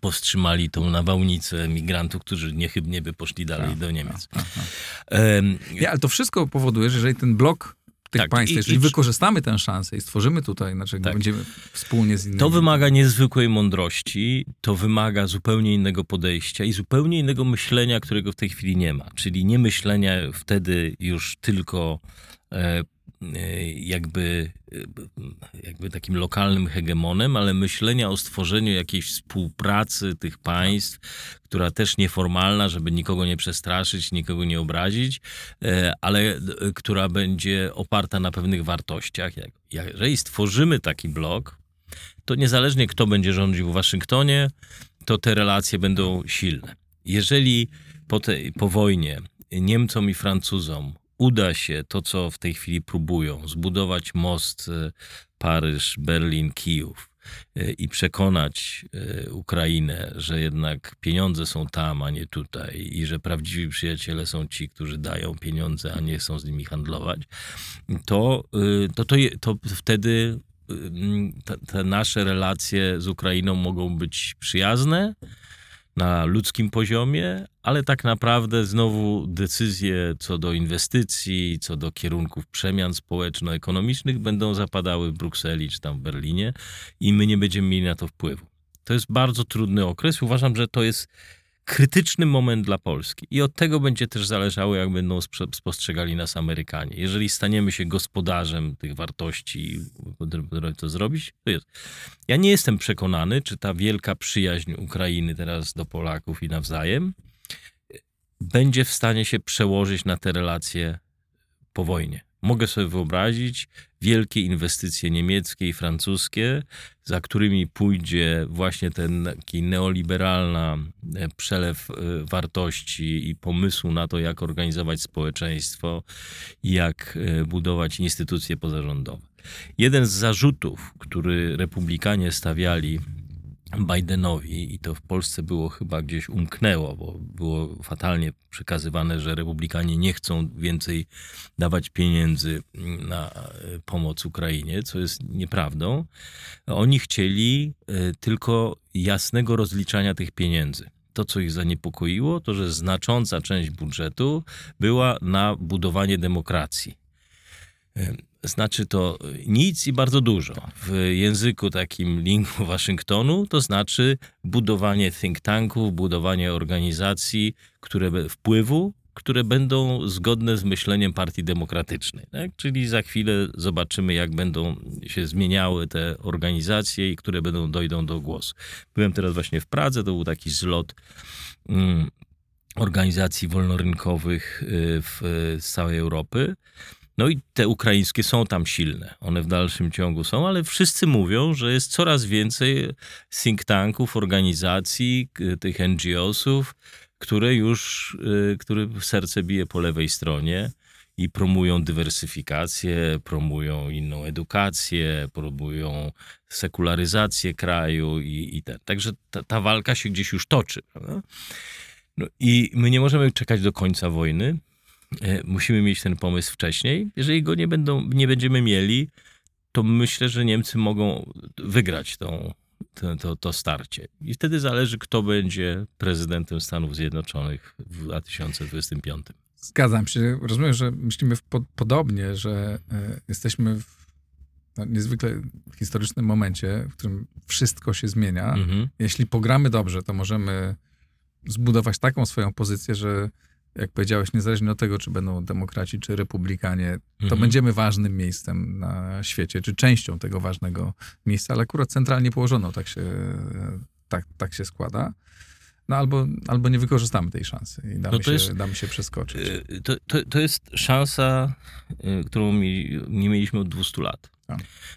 powstrzymali tą nawałnicę migrantów, którzy niechybnie by poszli dalej Tak, do Niemiec. tak, tak. Em, Nie, ale to wszystko powoduje, że jeżeli ten blok tych Tak, państw, i- jeżeli i- wykorzystamy tę szansę i stworzymy tutaj, znaczy Tak. będziemy wspólnie z innymi. To wymaga niezwykłej mądrości, to wymaga zupełnie innego podejścia i zupełnie innego myślenia, którego w tej chwili nie ma. Czyli nie myślenia wtedy już tylko e, jakby, e, jakby takim lokalnym hegemonem, ale myślenia o stworzeniu jakiejś współpracy tych państw, która też nieformalna, żeby nikogo nie przestraszyć, nikogo nie obrazić, e, ale e, która będzie oparta na pewnych wartościach. Jeżeli stworzymy taki blok, to niezależnie kto będzie rządził w Waszyngtonie, to te relacje będą silne. Jeżeli po, tej, po wojnie Niemcom i Francuzom uda się to, co w tej chwili próbują, zbudować most e, Paryż, Berlin, Kijów e, i przekonać e, Ukrainę, że jednak pieniądze są tam, a nie tutaj i że prawdziwi przyjaciele są ci, którzy dają pieniądze, a nie chcą z nimi handlować, to, to, to, to wtedy te nasze relacje z Ukrainą mogą być przyjazne na ludzkim poziomie, ale tak naprawdę znowu decyzje co do inwestycji, co do kierunków przemian społeczno-ekonomicznych będą zapadały w Brukseli czy tam w Berlinie i my nie będziemy mieli na to wpływu. To jest bardzo trudny okres. Uważam, że to jest krytyczny moment dla Polski. I od tego będzie też zależało, jak będą spostrzegali nas Amerykanie. Jeżeli staniemy się gospodarzem tych wartości, które to zrobić, to jest. Ja nie jestem przekonany, czy ta wielka przyjaźń Ukrainy teraz do Polaków i nawzajem będzie w stanie się przełożyć na te relacje po wojnie. Mogę sobie wyobrazić wielkie inwestycje niemieckie i francuskie, za którymi pójdzie właśnie ten taki neoliberalna e, przelew e, wartości i pomysłu na to, jak organizować społeczeństwo i jak e, budować instytucje pozarządowe. Jeden z zarzutów, który republikanie stawiali Bidenowi i to w Polsce było chyba gdzieś umknęło, bo było fatalnie przekazywane, że republikanie nie chcą więcej dawać pieniędzy na e, pomoc Ukrainie, co jest nieprawdą. Oni chcieli e, tylko jasnego rozliczania tych pieniędzy. To, co ich zaniepokoiło, to że znacząca część budżetu była na budowanie demokracji. Znaczy to nic i bardzo dużo. W języku takim linku Waszyngtonu to znaczy budowanie think tanków, budowanie organizacji, które wpływu, które będą zgodne z myśleniem Partii Demokratycznej. Tak? Czyli za chwilę zobaczymy, jak będą się zmieniały te organizacje i które będą dojdą do głosu. Byłem teraz właśnie w Pradze, to był taki zlot. Mm, organizacji wolnorynkowych y, w, z całej Europy. No i te ukraińskie są tam silne, one w dalszym ciągu są, ale wszyscy mówią, że jest coraz więcej think tanków, organizacji, tych NGO-sów, które już, y, które serce bije po lewej stronie i promują dywersyfikację, promują inną edukację, promują sekularyzację kraju i, i ten. Także ta, ta walka się gdzieś już toczy. Prawda? No i my nie możemy czekać do końca wojny, musimy mieć ten pomysł wcześniej. Jeżeli go nie, będą, nie będziemy mieli, to myślę, że Niemcy mogą wygrać tą, to, to, to, starcie. I wtedy zależy, kto będzie prezydentem Stanów Zjednoczonych w 2025. Zgadzam się. Rozumiem, że myślimy po, podobnie, że y, jesteśmy w no, niezwykle historycznym momencie, w którym wszystko się zmienia. Mhm. Jeśli pogramy dobrze, to możemy zbudować taką swoją pozycję, że jak powiedziałeś, niezależnie od tego, czy będą demokraci, czy republikanie, to mhm. będziemy ważnym miejscem na świecie, czy częścią tego ważnego miejsca, ale akurat centralnie położono, tak się, tak, tak się składa. No albo, albo nie wykorzystamy tej szansy i damy, no się, jest, damy się przeskoczyć. Y, to, to, to jest szansa, y, którą mi, nie mieliśmy od 200 lat.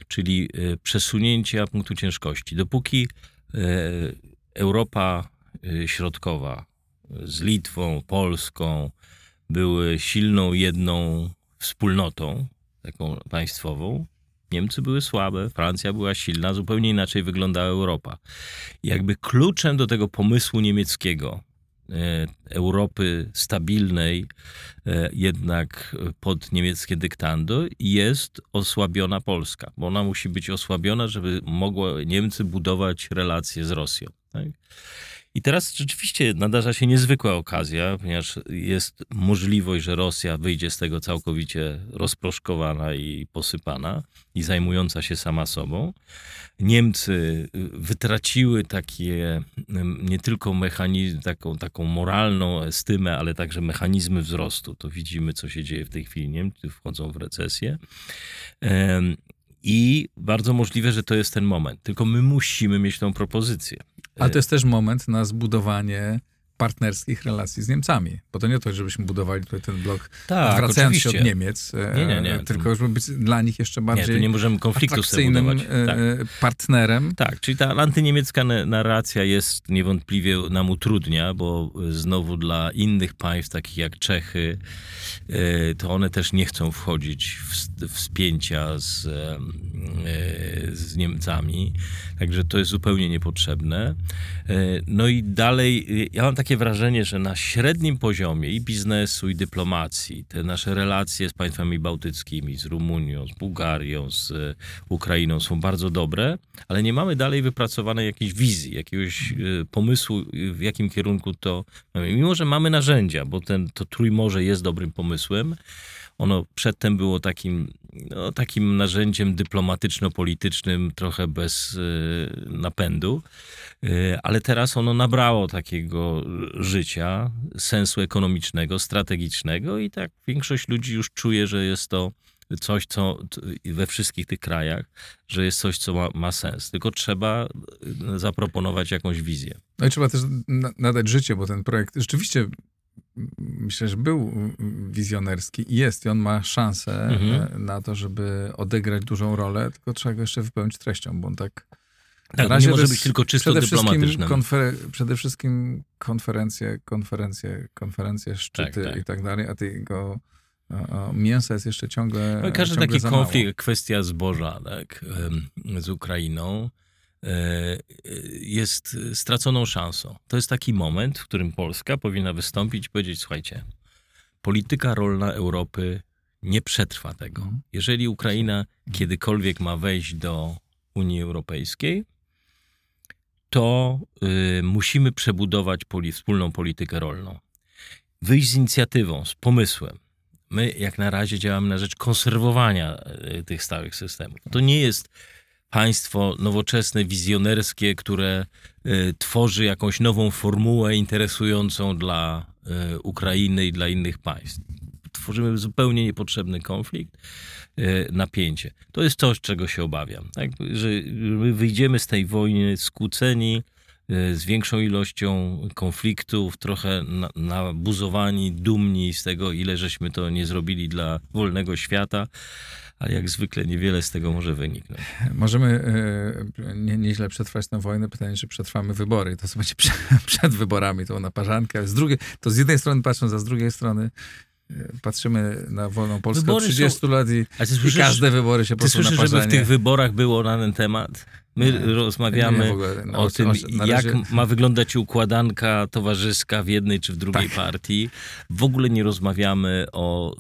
Czyli y, przesunięcia punktu ciężkości. Dopóki Europa Środkowa z Litwą, Polską były silną jedną wspólnotą, taką państwową. Niemcy były słabe, Francja była silna, zupełnie inaczej wyglądała Europa. jakby kluczem do tego pomysłu niemieckiego, e, Europy stabilnej, e, jednak pod niemieckie dyktando, jest osłabiona Polska, bo ona musi być osłabiona, żeby mogło Niemcy budować relacje z Rosją. Tak? I teraz rzeczywiście nadarza się niezwykła okazja, ponieważ jest możliwość, że Rosja wyjdzie z tego całkowicie rozproszkowana i posypana i zajmująca się sama sobą. Niemcy y, wytraciły takie nie tylko mechanizm, taką, taką moralną estymę, ale także mechanizmy wzrostu. To widzimy, co się dzieje w tej chwili. Niemcy wchodzą w recesję. I bardzo możliwe, że to jest ten moment. Tylko my musimy mieć tą propozycję. Ale to jest też moment na zbudowanie partnerskich relacji z Niemcami. Bo to nie to, żebyśmy budowali tutaj ten blok, tak, wracając oczywiście. się od Niemiec, e, nie, nie, nie. tylko żeby być dla nich jeszcze bardziej nie, nie możemy konfliktu atrakcyjnym e, tak. partnerem. Tak, czyli ta antyniemiecka narracja jest niewątpliwie nam utrudnia, bo znowu dla innych państw, takich jak Czechy, e, to one też nie chcą wchodzić w, w spięcia z, z Niemcami. Także to jest zupełnie niepotrzebne. No i dalej, ja mam takie wrażenie, że na średnim poziomie i biznesu, i dyplomacji, te nasze relacje z państwami bałtyckimi, z Rumunią, z Bułgarią, z e, Ukrainą są bardzo dobre, ale nie mamy dalej wypracowanej jakiejś wizji, jakiegoś e, pomysłu, w jakim kierunku to. Mimo, że mamy narzędzia, bo ten, to Trójmorze jest dobrym pomysłem, ono przedtem było takim, no, takim narzędziem dyplomatyczno-politycznym, trochę bez y, napędu, y, ale teraz ono nabrało takiego życia, sensu ekonomicznego, strategicznego i tak większość ludzi już czuje, że jest to coś, co we wszystkich tych krajach, że jest coś, co ma, ma sens. Tylko trzeba y, zaproponować jakąś wizję. No i trzeba też na, nadać życie, bo ten projekt rzeczywiście myślę, że był wizjonerski i jest i on ma szansę Mhm. na to, żeby odegrać dużą rolę, tylko trzeba go jeszcze wypełnić treścią, bo on tak Tak, razie nie może być tylko czysto przede wszystkim, dyplomatycznym. konfer- przede wszystkim konferencje, konferencje, konferencje, szczyty Tak, tak. i tak dalej, a tego mięsa jest jeszcze ciągle No każdy ciągle taki konflikt, kwestia zboża tak, z Ukrainą jest straconą szansą. To jest taki moment, w którym Polska powinna wystąpić i powiedzieć, słuchajcie, polityka rolna Europy nie przetrwa tego. Mhm. Jeżeli Ukraina kiedykolwiek ma wejść do Unii Europejskiej, to y, musimy przebudować poli, wspólną politykę rolną. Wyjść z inicjatywą, z pomysłem. My jak na razie działamy na rzecz konserwowania y, tych stałych systemów. To nie jest państwo nowoczesne, wizjonerskie, które y, tworzy jakąś nową formułę interesującą dla y, Ukrainy i dla innych państw. Tworzymy zupełnie niepotrzebny konflikt, y, napięcie. To jest coś, czego się obawiam. Tak? Że my wyjdziemy z tej wojny skłóceni, z większą ilością konfliktów, trochę na- nabuzowani, dumni z tego, ile żeśmy to nie zrobili dla wolnego świata, a jak zwykle niewiele z tego może wyniknąć. Możemy e, nie, nieźle przetrwać tę wojnę. Pytanie, czy przetrwamy wybory. To co będzie przed, przed wyborami, to na parzankę. Z drugiej, to z jednej strony patrząc, a z drugiej strony patrzymy na wolną Polskę Wybory od są- 30 lat i, ty i słyszysz, każde wybory się po ty prostu słyszysz żeby w tych wyborach było na ten temat? My Nie. rozmawiamy Nie, ogóle, no, o tym, na jak razie- ma wyglądać układanka towarzyska w jednej czy w drugiej Tak. partii. W ogóle nie rozmawiamy o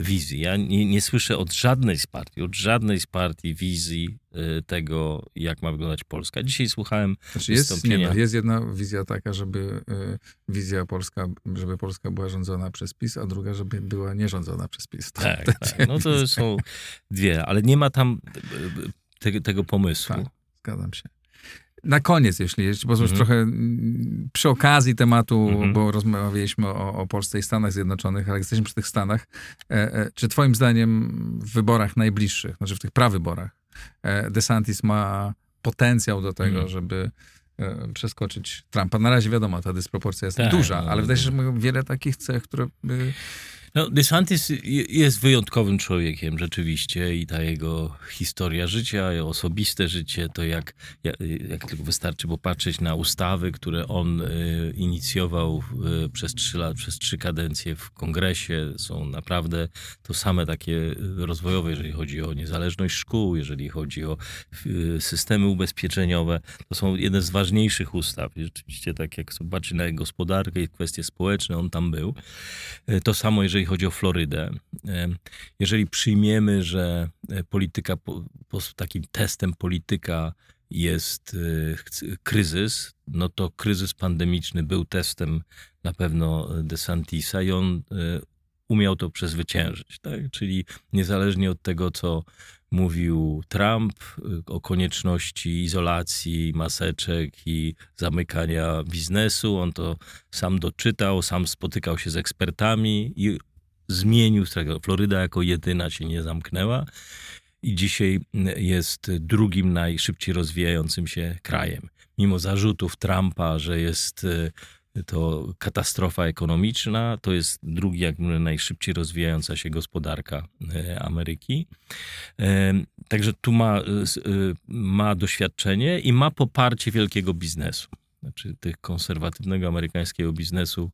wizji. Ja nie, nie słyszę od żadnej z partii, od żadnej z partii wizji y, tego, jak ma wyglądać Polska. Dzisiaj słuchałem Znaczy jest, nie, no, jest jedna wizja taka, żeby y, wizja Polska, żeby Polska była rządzona przez PiS, a druga, żeby była nierządzona przez PiS. To- Tak, tak. No to są dwie, ale nie ma tam te, tego pomysłu. Tak. Zgadzam się. Na koniec, jeśli, jeśli pozwolisz, Mhm. trochę mm, przy okazji tematu, Mhm. bo rozmawialiśmy o, o Polsce i Stanach Zjednoczonych, ale jesteśmy przy tych Stanach, e, e, czy twoim zdaniem w wyborach najbliższych, znaczy w tych prawyborach, e, DeSantis ma potencjał do tego, Mhm. żeby e, przeskoczyć Trumpa? Na razie wiadomo, ta dysproporcja jest Tak, duża, no, ale wydaje się, że mają wiele takich cech, które... y, No, DeSantis je- jest wyjątkowym człowiekiem rzeczywiście i ta jego historia życia, jego osobiste życie, to jak, jak, tylko wystarczy popatrzeć na ustawy, które on y, inicjował y, przez trzy lat, przez trzy kadencje w kongresie, są naprawdę to same takie rozwojowe, jeżeli chodzi o niezależność szkół, jeżeli chodzi o y, systemy ubezpieczeniowe. To są jedne z ważniejszych ustaw. Rzeczywiście tak jak zobaczy na gospodarkę i kwestie społeczne, on tam był. E, To samo, jeżeli chodzi o Florydę. E, Jeżeli przyjmiemy, że e, polityka, po- po- takim testem polityka jest e, kryzys, no to kryzys pandemiczny był testem na pewno DeSantisa i on e, umiał to przezwyciężyć. Tak? Czyli niezależnie od tego, co mówił Trump e, o konieczności izolacji, maseczek i zamykania biznesu, on to sam doczytał, sam spotykał się z ekspertami i zmienił tego. Floryda jako jedyna się nie zamknęła i dzisiaj jest drugim najszybciej rozwijającym się krajem. Mimo zarzutów Trumpa, że jest e, to katastrofa ekonomiczna, to jest drugi jak mówię, najszybciej rozwijająca się gospodarka e, Ameryki. E, Także tu ma, ma doświadczenie i ma poparcie wielkiego biznesu. Znaczy tych konserwatywnego amerykańskiego biznesu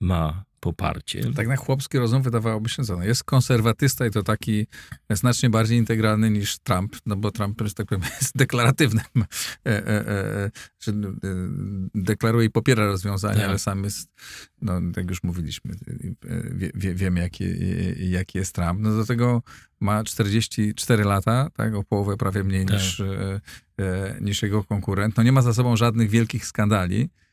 ma poparcie. Tak na chłopski rozum wydawałoby się, że no, jest konserwatysta i to taki znacznie bardziej integralny niż Trump, no bo Trump, że tak powiem, jest deklaratywnym, e, e, e, e, że, e, deklaruje i popiera rozwiązania, Tak. ale sam jest, no jak już mówiliśmy, e, wie, wie, wiemy jaki, e, jaki jest Trump. No do tego ma 44 lata, tak, o połowę prawie mniej Tak. niż, e, e, niż jego konkurent. No nie ma za sobą żadnych wielkich skandali, e,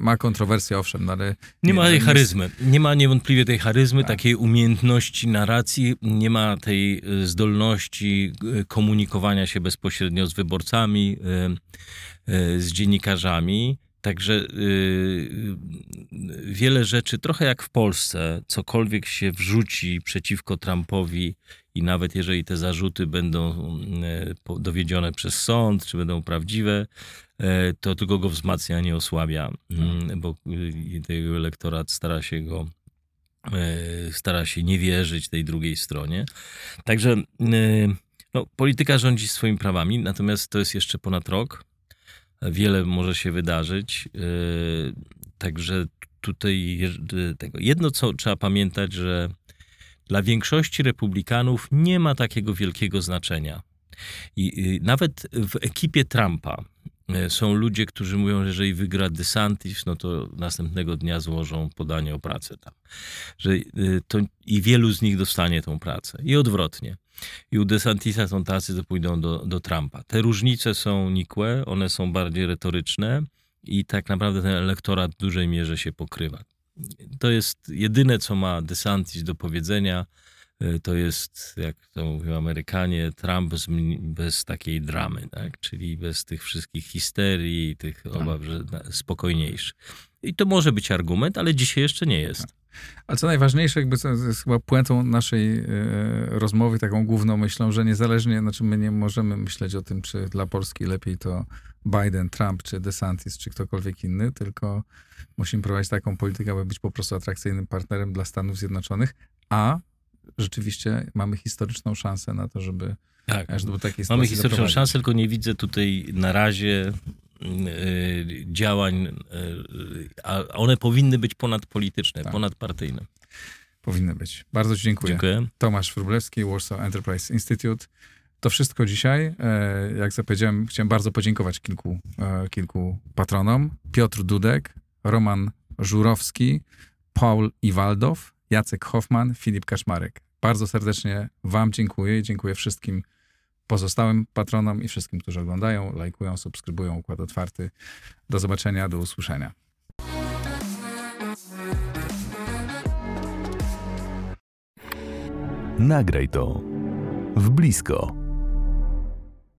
ma kontrowersje, owszem, no ale... Nie ma tej jest- charyzmy. Nie ma niewątpliwie tej charyzmy, Tak. takiej umiejętności narracji, nie ma tej y, zdolności y, komunikowania się bezpośrednio z wyborcami, z dziennikarzami. Także wiele rzeczy, trochę jak w Polsce, cokolwiek się wrzuci przeciwko Trumpowi i nawet jeżeli te zarzuty będą po- dowiedzione przez sąd, czy będą prawdziwe, e, to tylko go wzmacnia, a nie osłabia, mm, bo y, tego elektorat stara się go e, stara się nie wierzyć tej drugiej stronie. Także y, no, polityka rządzi swoimi prawami, natomiast to jest jeszcze ponad rok. Wiele może się wydarzyć. y, Także tutaj tego. Jedno, co trzeba pamiętać, że dla większości republikanów nie ma takiego wielkiego znaczenia. I nawet w ekipie Trumpa są ludzie, którzy mówią, że jeżeli wygra DeSantis, no to następnego dnia złożą podanie o pracę tam. Że y, to, I wielu z nich dostanie tą pracę. I odwrotnie. I u DeSantisa są tacy, co pójdą do, do Trumpa. Te różnice są nikłe, one są bardziej retoryczne i tak naprawdę ten elektorat w dużej mierze się pokrywa. To jest jedyne, co ma DeSantis do powiedzenia. Y, To jest, jak to mówią Amerykanie, Trump bez, bez takiej dramy, tak? czyli bez tych wszystkich histerii, tych obaw, że spokojniejszy. I to może być argument, ale dzisiaj jeszcze nie jest. Ale co najważniejsze, jakby to jest chyba puentą naszej e, rozmowy, taką główną myślą, że niezależnie, znaczy my nie możemy myśleć o tym, czy dla Polski lepiej to Biden, Trump, czy DeSantis, czy ktokolwiek inny, tylko musimy prowadzić taką politykę, aby być po prostu atrakcyjnym partnerem dla Stanów Zjednoczonych, a rzeczywiście mamy historyczną szansę na to, żeby Tak. aż do takiej Mamy historyczną szansę, tylko nie widzę tutaj na razie y, działań, y, a one powinny być ponadpolityczne, Tak. ponadpartyjne. Powinny być. Bardzo Ci dziękuję. Dziękuję. Tomasz Wróblewski, Warsaw Enterprise Institute. To wszystko dzisiaj. E, Jak zapowiedziałem, chciałem bardzo podziękować kilku, e, kilku patronom. Piotr Dudek, Roman Żurowski, Paul Iwaldow, Jacek Hoffman, Filip Kaszmarek. Bardzo serdecznie Wam dziękuję i dziękuję wszystkim pozostałym patronom i wszystkim, którzy oglądają, lajkują, subskrybują Układ Otwarty. Do zobaczenia, do usłyszenia. Nagraj to w blisko.